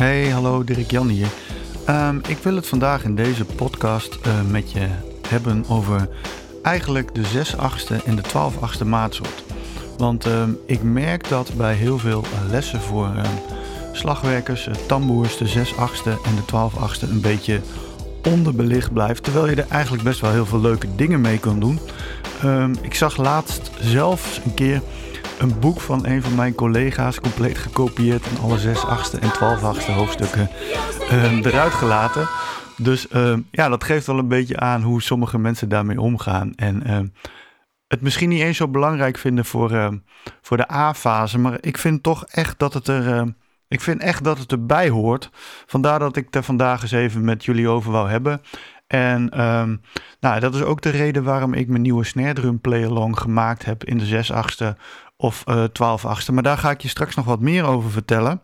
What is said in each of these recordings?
Hey, hallo Dirk Jan hier. Ehm, ik wil het vandaag in deze podcast eh, met je hebben over eigenlijk de 6 achtste en de 12 achtste maatsoort. Want ehm, ik merk dat bij heel veel lessen voor ehm, slagwerkers, uh, tamboers, de 6 achtste en de 12 achtste een beetje onderbelicht blijft. Terwijl je er eigenlijk best wel heel veel leuke dingen mee kan doen. ik zag laatst zelfs een keer een boek van een van mijn collega's, compleet gekopieerd en alle 6 achtste en 12 achtste hoofdstukken uh, eruit gelaten. Dus uh, ja, dat geeft wel een beetje aan hoe sommige mensen daarmee omgaan. En uh, het misschien niet eens zo belangrijk vinden voor, voor de A-fase, maar ik vind toch echt dat het er. ik vind echt dat het erbij hoort. Vandaar dat ik er vandaag eens even met jullie over wou hebben. En nou, dat is ook de reden waarom ik mijn nieuwe snare drum play-along gemaakt heb in de 6 achtste of uh, 12 achtste. Maar daar ga ik je straks nog wat meer over vertellen.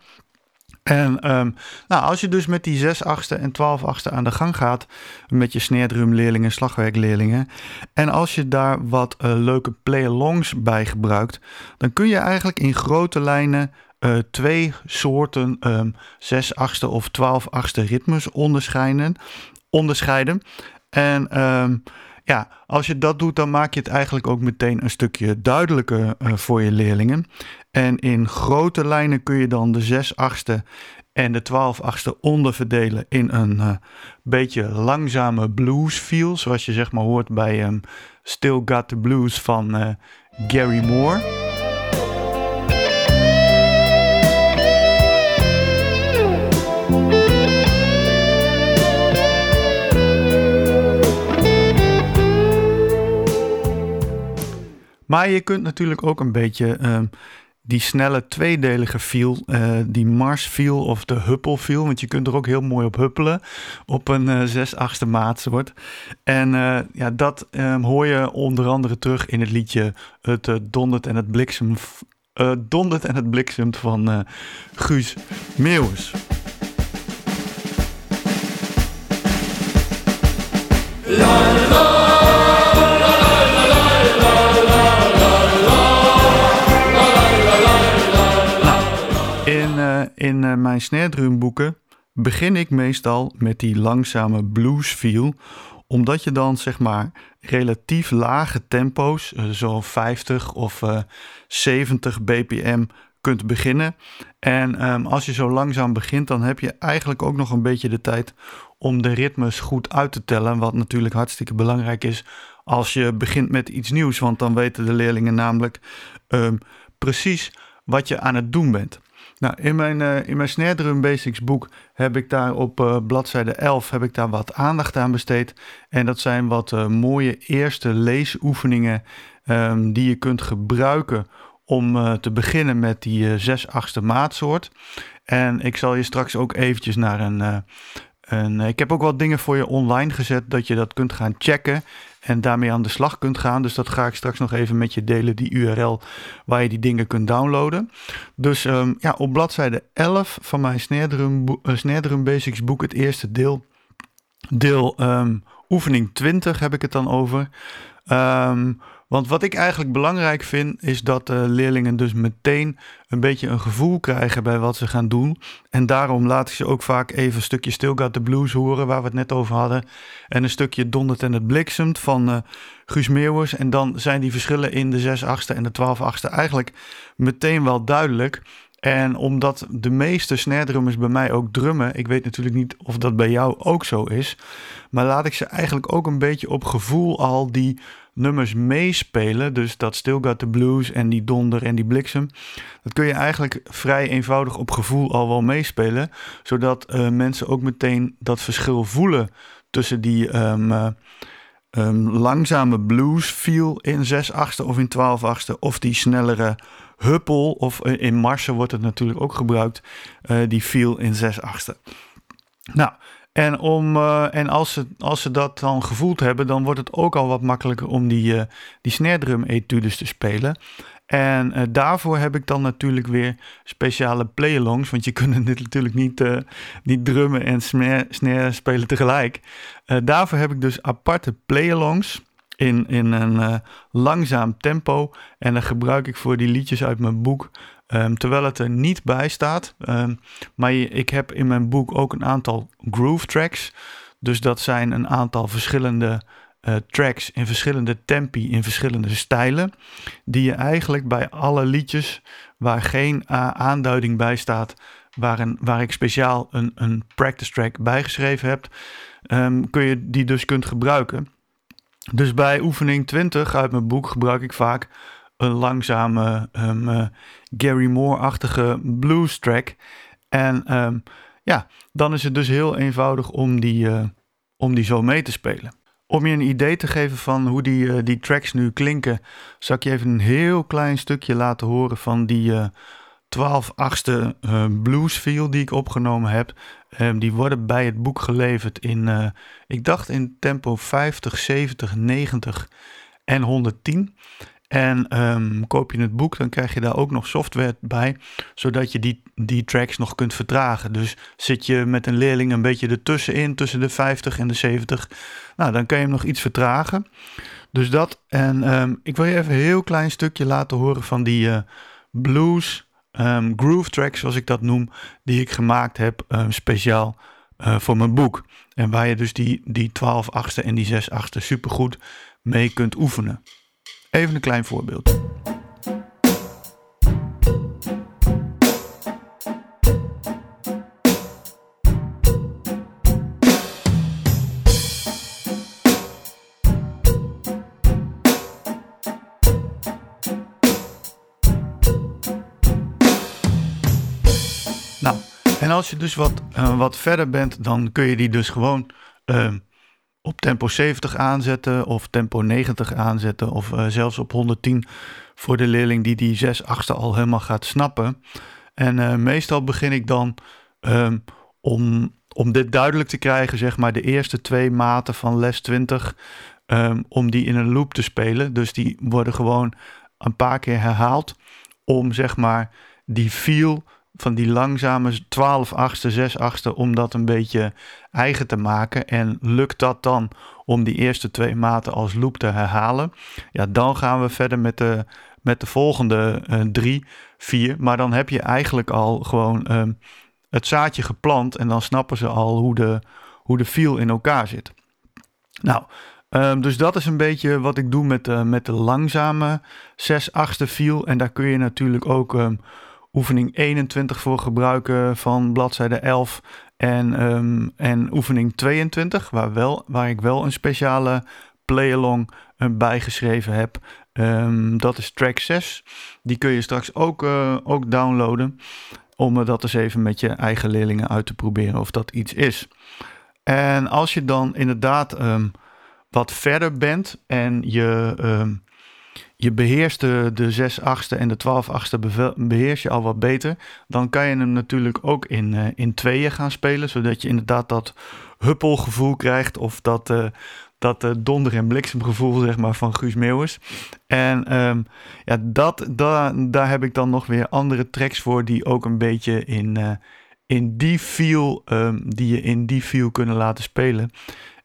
En um, nou, als je dus met die 6 achtste en 12 achtste aan de gang gaat met je sneerdrumleerlingen, slagwerkleerlingen. En als je daar wat uh, leuke play-alongs bij gebruikt, dan kun je eigenlijk in grote lijnen uh, twee soorten um, 6 achtste of 12 achtste ritmes onderscheiden. onderscheiden. En um, ja, als je dat doet, dan maak je het eigenlijk ook meteen een stukje duidelijker uh, voor je leerlingen. En in grote lijnen kun je dan de 6 achtste en de 12 achtste onderverdelen in een uh, beetje langzame blues feel. Zoals je zeg maar hoort bij um, Still Got the Blues van uh, Gary Moore. Maar je kunt natuurlijk ook een beetje um, die snelle tweedelige feel, uh, die Mars feel of de huppel feel, want je kunt er ook heel mooi op huppelen op een uh, 6 achtste maatsoort. En uh, ja, dat um, hoor je onder andere terug in het liedje Het uh, dondert en het bliksem, dondert en het bliksemt van Guus Meeuwis. In uh, mijn snaredrumboeken begin ik meestal met die langzame blues feel. Omdat je dan zeg maar relatief lage tempo's, uh, zo 50 of uh, 70 bpm kunt beginnen. En um, als je zo langzaam begint, dan heb je eigenlijk ook nog een beetje de tijd om de ritmes goed uit te tellen. Wat natuurlijk hartstikke belangrijk is als je begint met iets nieuws. Want dan weten de leerlingen namelijk um, precies wat je aan het doen bent. Nou, in mijn, uh, in mijn Snare Drum Basics boek heb ik daar op uh, bladzijde 11 heb ik daar wat aandacht aan besteed. En dat zijn wat uh, mooie eerste leesoefeningen um, die je kunt gebruiken om te beginnen met die 6 achtste maatsoort. En ik zal je straks ook eventjes naar een, een... Ik heb ook wat dingen voor je online gezet dat je dat kunt gaan checken en daarmee aan de slag kunt gaan. Dus dat ga ik straks nog even met je delen, die URL waar je die dingen kunt downloaden. Dus um, ja, op bladzijde 11 van mijn Snare Drum, Drum Basics boek, het eerste deel, deel um, oefening 20 heb ik het dan over. Um, want wat ik eigenlijk belangrijk vind, is dat leerlingen dus meteen een beetje een gevoel krijgen bij wat ze gaan doen. En daarom laat ik ze ook vaak even een stukje Still Got the Blues horen, waar we het net over hadden. En een stukje Dondert en het Bliksemt van uh, Guus Meeuwers. En dan zijn die verschillen in de 6 achtste en de 12 achtste eigenlijk meteen wel duidelijk. En omdat de meeste snare bij mij ook drummen, ik weet natuurlijk niet of dat bij jou ook zo is, maar laat ik ze eigenlijk ook een beetje op gevoel al die nummers meespelen. Dus dat Still Got the Blues en die donder en die bliksem. Dat kun je eigenlijk vrij eenvoudig op gevoel al wel meespelen. Zodat uh, mensen ook meteen dat verschil voelen tussen die um, uh, um, langzame blues feel in 6 achtste of in 12 achtste. Of die snellere huppel of in marsen wordt het natuurlijk ook gebruikt. Uh, die feel in 6 achtste. Nou, en, om, uh, en als, ze, als ze dat dan gevoeld hebben, dan wordt het ook al wat makkelijker om die, uh, die snare drum etudes te spelen. En daarvoor heb ik dan natuurlijk weer speciale play-alongs. Want je kunt dit natuurlijk niet, niet drummen en snare, snare spelen tegelijk. daarvoor heb ik dus aparte play-alongs in, in een langzaam tempo. En dan gebruik ik voor die liedjes uit mijn boek Ehm, terwijl het er niet bij staat. Ehm, maar ik heb in mijn boek ook een aantal groove tracks. Dus dat zijn een aantal verschillende uh, tracks in verschillende tempi, in verschillende stijlen. Die je eigenlijk bij alle liedjes waar geen aanduiding bij staat, waar, een, waar ik speciaal een, een practice track bijgeschreven heb, um, kun je die dus kunt gebruiken. Dus bij oefening 20 uit mijn boek gebruik ik vaak een langzame um, Gary Moore-achtige blues track. En um, ja, dan is het dus heel eenvoudig om die, uh, om die zo mee te spelen. Om je een idee te geven van hoe die, uh, die tracks nu klinken, zal ik je even een heel klein stukje laten horen van die uh, 12 achtste blues feel die ik opgenomen heb. Um, die worden bij het boek geleverd in, ik dacht in tempo 50, 70, 90 en 110. En um, koop je het boek, dan krijg je daar ook nog software bij, zodat je die, die tracks nog kunt vertragen. Dus zit je met een leerling een beetje ertussenin, tussen de 50 en de 70, nou, dan kan je hem nog iets vertragen. Dus dat, en um, ik wil je even een heel klein stukje laten horen van die uh, blues um, groove tracks, zoals ik dat noem, die ik gemaakt heb speciaal uh, voor mijn boek. En waar je dus die, die 12 achtste en die 6 achtste supergoed mee kunt oefenen. Even een klein voorbeeld. Als je dus wat, uh, wat verder bent, dan kun je die dus gewoon uh, op tempo 70 aanzetten of tempo 90 aanzetten of uh, zelfs op 110 voor de leerling die die 6 achtste al helemaal gaat snappen. En uh, meestal begin ik dan um, om, om dit duidelijk te krijgen, zeg maar de eerste twee maten van les 20, um, ehm, om die in een loop te spelen. Dus die worden gewoon een paar keer herhaald om zeg maar die feel van die langzame 12 achtste, 6 achtste, om dat een beetje eigen te maken. En lukt dat dan om die eerste twee maten als loop te herhalen? Ja, dan gaan we verder met de, met de volgende uh, drie, vier. Maar dan heb je eigenlijk al gewoon uh, het zaadje geplant en dan snappen ze al hoe de, hoe de feel in elkaar zit. Nou, um, dus dat is een beetje wat ik doe met de, met de langzame 6 achtste feel. En daar kun je natuurlijk ook... Um, oefening 21 voor gebruiken van bladzijde 11 en, um, en oefening 22, waar, wel, waar ik wel een speciale play-along uh, bijgeschreven heb. Um, dat is track 6. Die kun je straks ook, uh, ook downloaden. Om dat eens even met je eigen leerlingen uit te proberen of dat iets is. En als je dan inderdaad um, wat verder bent en je je beheerst de, de 6 achtste en de 12 achtste beheers je al wat beter. Dan kan je hem natuurlijk ook in, uh, in tweeën gaan spelen. Zodat je inderdaad dat huppelgevoel krijgt. Of dat, uh, dat uh, donder- en bliksemgevoel zeg maar, van Guus Meeuwis. En um, ja, dat, da, daar heb ik dan nog weer andere tracks voor. Die ook een beetje in, in die feel, um, die je in die feel kunnen laten spelen.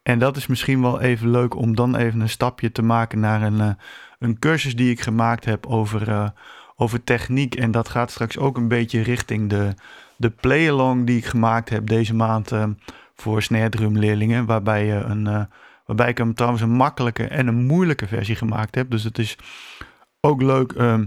En dat is misschien wel even leuk om dan even een stapje te maken naar een een cursus die ik gemaakt heb over, uh, over techniek. En dat gaat straks ook een beetje richting de, de play-along die ik gemaakt heb deze maand uh, voor snare drum leerlingen. Waarbij, je een, uh, waarbij ik hem trouwens een makkelijke en een moeilijke versie gemaakt heb. Dus het is ook leuk ehm,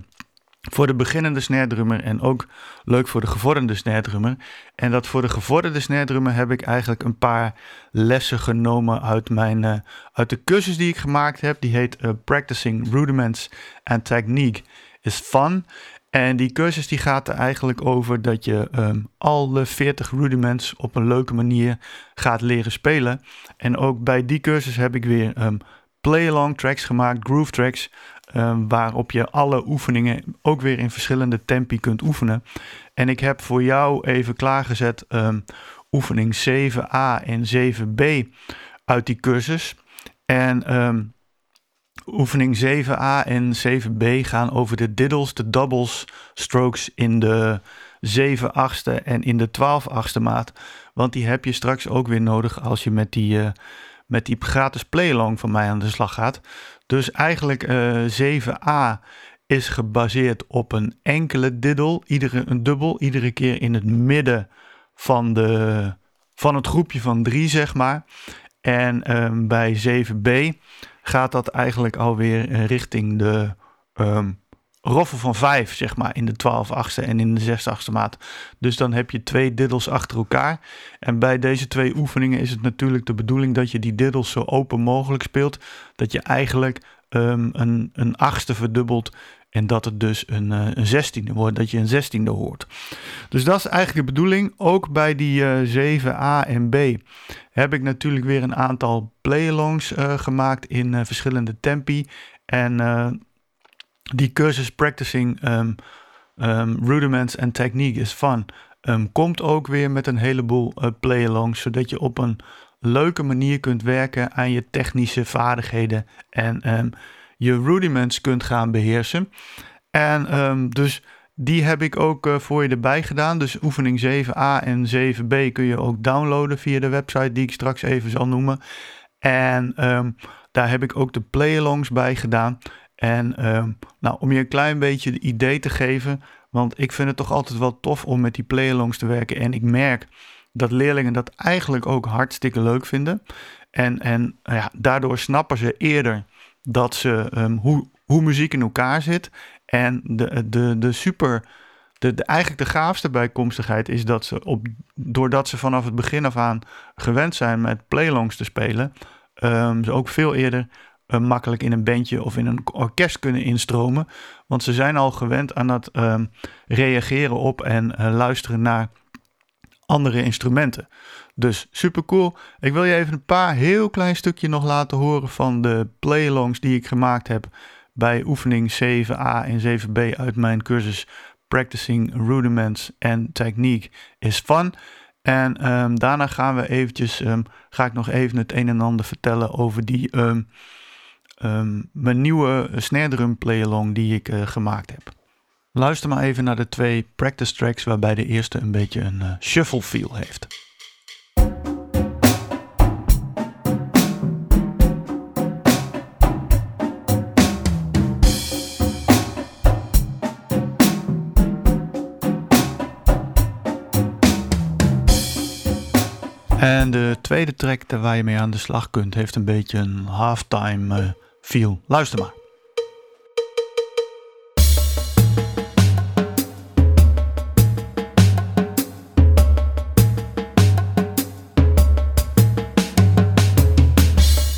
voor de beginnende snare en ook leuk voor de gevorderde snare En dat voor de gevorderde snare heb ik eigenlijk een paar lessen genomen uit, mijn, uh, uit de cursus die ik gemaakt heb. Die heet uh, Practicing Rudiments and Technique is Fun. En die cursus die gaat er eigenlijk over dat je um, alle 40 rudiments op een leuke manier gaat leren spelen. En ook bij die cursus heb ik weer um, play-along tracks gemaakt, groove tracks Um, waarop je alle oefeningen ook weer in verschillende tempi kunt oefenen. En ik heb voor jou even klaargezet um, oefening 7a en 7b uit die cursus. En um, oefening 7a en 7b gaan over de diddles, de doubles, strokes in de 7 achtste en in de 12 achtste maat. Want die heb je straks ook weer nodig als je met die, uh, met die gratis playlong van mij aan de slag gaat. Dus eigenlijk uh, eh, 7a is gebaseerd op een enkele diddle, iedere, een dubbel, iedere keer in het midden van, de, van het groepje van drie, zeg maar. En ehm, bij 7b gaat dat eigenlijk alweer eh, richting de um, roffel van 5, zeg maar, in de 12 achtste en in de 6 achtste maat. Dus dan heb je twee diddels achter elkaar. En bij deze twee oefeningen is het natuurlijk de bedoeling dat je die diddels zo open mogelijk speelt. Dat je eigenlijk um, een, een achtste verdubbelt en dat het dus een, uh, een zestiende wordt, dat je een zestiende hoort. Dus dat is eigenlijk de bedoeling. Ook bij die uh, 7a en b heb ik natuurlijk weer een aantal play-alongs uh, gemaakt in verschillende tempi. En die cursus Practicing um, um, Rudiments and Technique is Fun um, komt ook weer met een heleboel uh, play-alongs, zodat je op een leuke manier kunt werken aan je technische vaardigheden en je rudiments kunt gaan beheersen. En dus die heb ik ook uh, voor je erbij gedaan. Dus oefening 7a en 7b kun je ook downloaden via de website die ik straks even zal noemen. En daar heb ik ook de play-alongs bij gedaan. En ehm, nou, om je een klein beetje de idee te geven, want ik vind het toch altijd wel tof om met die play-alongs te werken. En ik merk dat leerlingen dat eigenlijk ook hartstikke leuk vinden. En, en ja, daardoor snappen ze eerder dat ze, um, hoe, hoe muziek in elkaar zit. En de, de, de super, de, de, eigenlijk de gaafste bijkomstigheid is dat ze, op, doordat ze vanaf het begin af aan gewend zijn met play-alongs te spelen, um, ze ook veel eerder uh, makkelijk in een bandje of in een orkest kunnen instromen. Want ze zijn al gewend aan het uh, reageren op en uh, luisteren naar andere instrumenten. Dus super cool. Ik wil je even een paar heel klein stukje nog laten horen van de playlongs die ik gemaakt heb bij oefening 7a en 7b uit mijn cursus Practicing Rudiments and Technique is Fun. En um, daarna gaan we eventjes, um, ga ik nog even het een en ander vertellen over die um, mijn nieuwe snare drum play-along die ik uh, gemaakt heb. Luister maar even naar de twee practice tracks waarbij de eerste een beetje een uh, shuffle feel heeft. En de tweede track waar je mee aan de slag kunt, heeft een beetje een halftime uh, viel. Luister maar.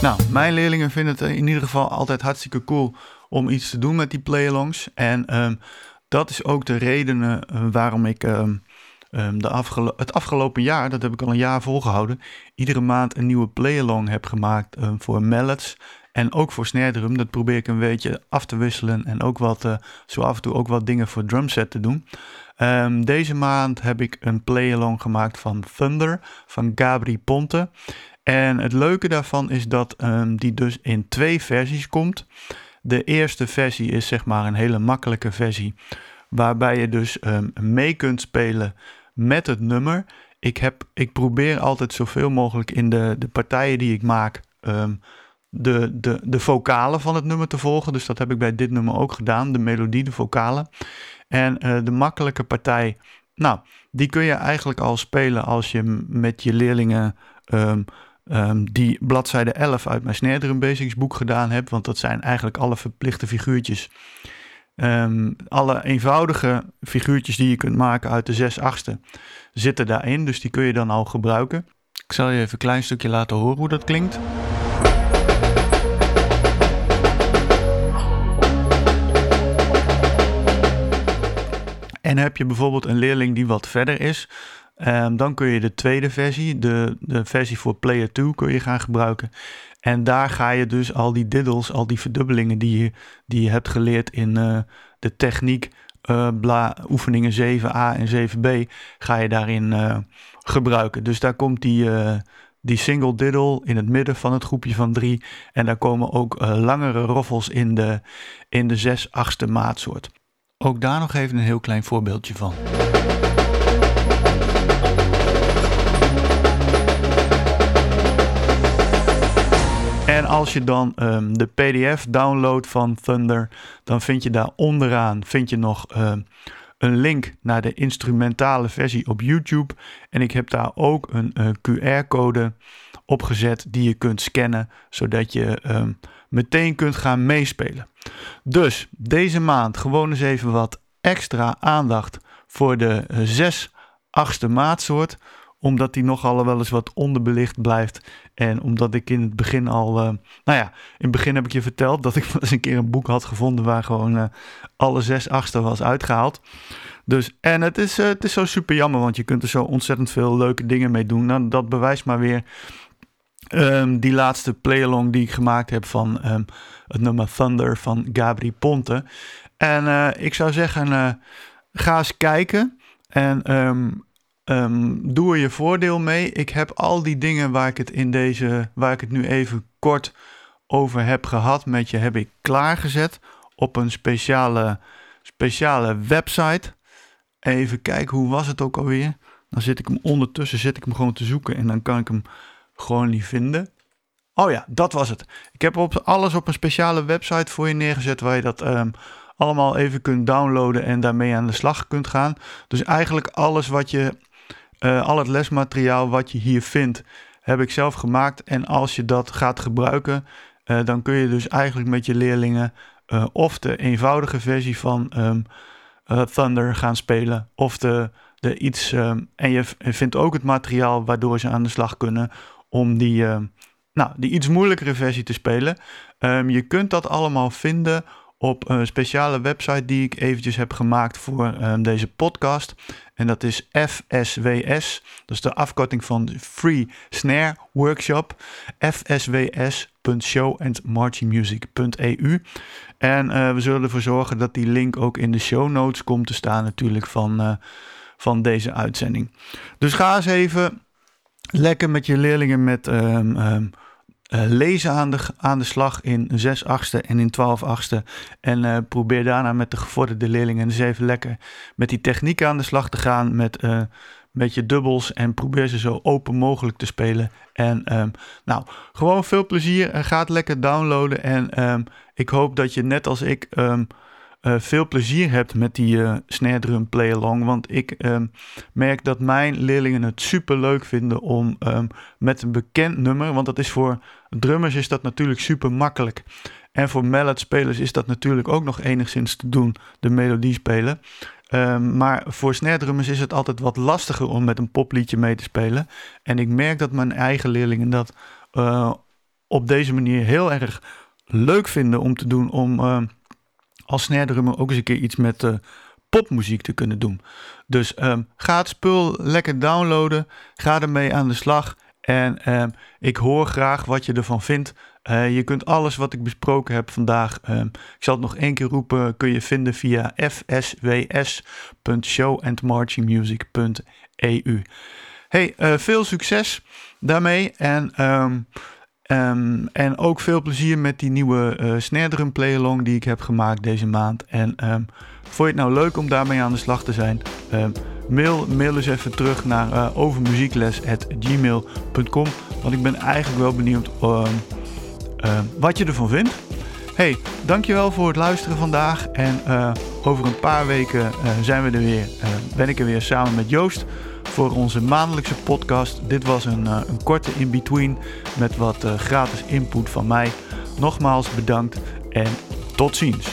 Nou, mijn leerlingen vinden het in ieder geval altijd hartstikke cool om iets te doen met die play-alongs. En um, dat is ook de reden uh, waarom ik um, um, de afgelo het afgelopen jaar, dat heb ik al een jaar volgehouden, iedere maand een nieuwe play-along heb gemaakt voor mallets en ook voor snare drum, dat probeer ik een beetje af te wisselen en ook wat, uh, zo af en toe ook wat dingen voor drumset te doen. Um, deze maand heb ik een play-along gemaakt van Thunder van Gabri Ponte. En het leuke daarvan is dat um, die dus in twee versies komt. De eerste versie is zeg maar een hele makkelijke versie, waarbij je dus um, mee kunt spelen met het nummer. Ik, heb, ik probeer altijd zoveel mogelijk in de, de partijen die ik maak de, de, de vocalen van het nummer te volgen. Dus dat heb ik bij dit nummer ook gedaan. De melodie, de vocalen. En uh, de makkelijke partij, nou, die kun je eigenlijk al spelen als je met je leerlingen um, um, die bladzijde 11 uit mijn Snare Basics boek gedaan hebt. Want dat zijn eigenlijk alle verplichte figuurtjes. Um, alle eenvoudige figuurtjes die je kunt maken uit de 6 achtste zitten daarin. Dus die kun je dan al gebruiken. Ik zal je even een klein stukje laten horen hoe dat klinkt. En heb je bijvoorbeeld een leerling die wat verder is, um, dan kun je de tweede versie, de, de versie voor Player 2, kun je gaan gebruiken. En daar ga je dus al die diddles, al die verdubbelingen die je, die hebt geleerd in uh, de techniek bla, oefeningen 7a en 7b, ga je daarin uh, gebruiken. Dus daar komt die, die single diddle in het midden van het groepje van drie. En daar komen ook langere roffels in de, in de 6 achtste maatsoort. Ook daar nog even een heel klein voorbeeldje van. En als je dan ehm, de PDF downloadt van Thunder, dan vind je daar onderaan vind je nog ehm, een link naar de instrumentale versie op YouTube. En ik heb daar ook een uh, QR-code opgezet die je kunt scannen, zodat je ehm, meteen kunt gaan meespelen. Dus deze maand gewoon eens even wat extra aandacht voor de uh, zes achtste maatsoort omdat die nogal wel eens wat onderbelicht blijft. En omdat ik in het begin al, uh, nou ja, in het begin heb ik je verteld dat ik eens een keer een boek had gevonden waar gewoon uh, alle zes achtste was uitgehaald. Dus, en het is, het is zo super jammer, want je kunt er zo ontzettend veel leuke dingen mee doen. Nou, dat bewijst maar weer um, die laatste play-along die ik gemaakt heb van um, het nummer Thunder van Gabri Ponte. En ik zou zeggen, ga eens kijken. En Um, doe er je voordeel mee. Ik heb al die dingen waar ik het in deze, waar ik het nu even kort over heb gehad met je, heb ik klaargezet op een speciale, speciale website. Even kijken, hoe was het ook alweer? Dan zit ik hem ondertussen, zit ik hem gewoon te zoeken en dan kan ik hem gewoon niet vinden. Oh ja, dat was het. Ik heb op, alles op een speciale website voor je neergezet waar je dat um, allemaal even kunt downloaden en daarmee aan de slag kunt gaan. Dus eigenlijk alles wat je uh, al het lesmateriaal wat je hier vindt, heb ik zelf gemaakt. En als je dat gaat gebruiken, uh, dan kun je dus eigenlijk met je leerlingen uh, of de eenvoudige versie van um, Thunder gaan spelen, of de, de iets. Um, en je vindt ook het materiaal waardoor ze aan de slag kunnen om die, nou, die iets moeilijkere versie te spelen. Um, je kunt dat allemaal vinden op een speciale website die ik eventjes heb gemaakt voor um, deze podcast. En dat is FSWS. Dat is de afkorting van Free Snare Workshop. fsws.showandmarchingmusic.eu En uh, we zullen ervoor zorgen dat die link ook in de show notes komt te staan natuurlijk van, uh, van deze uitzending. Dus ga eens even lekker met je leerlingen met... Um, um, uh, lezen aan de, aan de slag in 6 achtste en in 12 achtste. En uh, probeer daarna met de gevorderde leerlingen eens even lekker met die techniek aan de slag te gaan. Met uh, met je dubbels en probeer ze zo open mogelijk te spelen. En um, nou, gewoon veel plezier. ga het lekker downloaden. En ik hoop dat je net als ik veel plezier hebt met die uh, snare drum play along. Want ik um, merk dat mijn leerlingen het super leuk vinden om um, met een bekend nummer, want dat is voor drummers is dat natuurlijk super makkelijk. En voor mallet spelers is dat natuurlijk ook nog enigszins te doen, de melodie spelen. Um, maar voor snare drummers is het altijd wat lastiger om met een popliedje mee te spelen. En ik merk dat mijn eigen leerlingen dat uh, op deze manier heel erg leuk vinden om te doen om als drummer ook eens een keer iets met uh, popmuziek te kunnen doen. Dus um, ga het spul lekker downloaden. Ga ermee aan de slag. En um, ik hoor graag wat je ervan vindt. Uh, je kunt alles wat ik besproken heb vandaag, um, ik zal het nog één keer roepen, kun je vinden via fsws.showandmarchingmusic.eu. Hey, uh, veel succes daarmee en en ook veel plezier met die nieuwe uh, snare drum die ik heb gemaakt deze maand. En um, vond je het nou leuk om daarmee aan de slag te zijn? Um, mail, mail eens even terug naar uh, overmuziekles.gmail.com. Want ik ben eigenlijk wel benieuwd wat je ervan vindt. Hey, dankjewel voor het luisteren vandaag. En uh, over een paar weken zijn we er weer. Ben ik er weer samen met Joost voor onze maandelijkse podcast. Dit was een, uh, een korte in-between met wat uh, gratis input van mij. Nogmaals bedankt en tot ziens.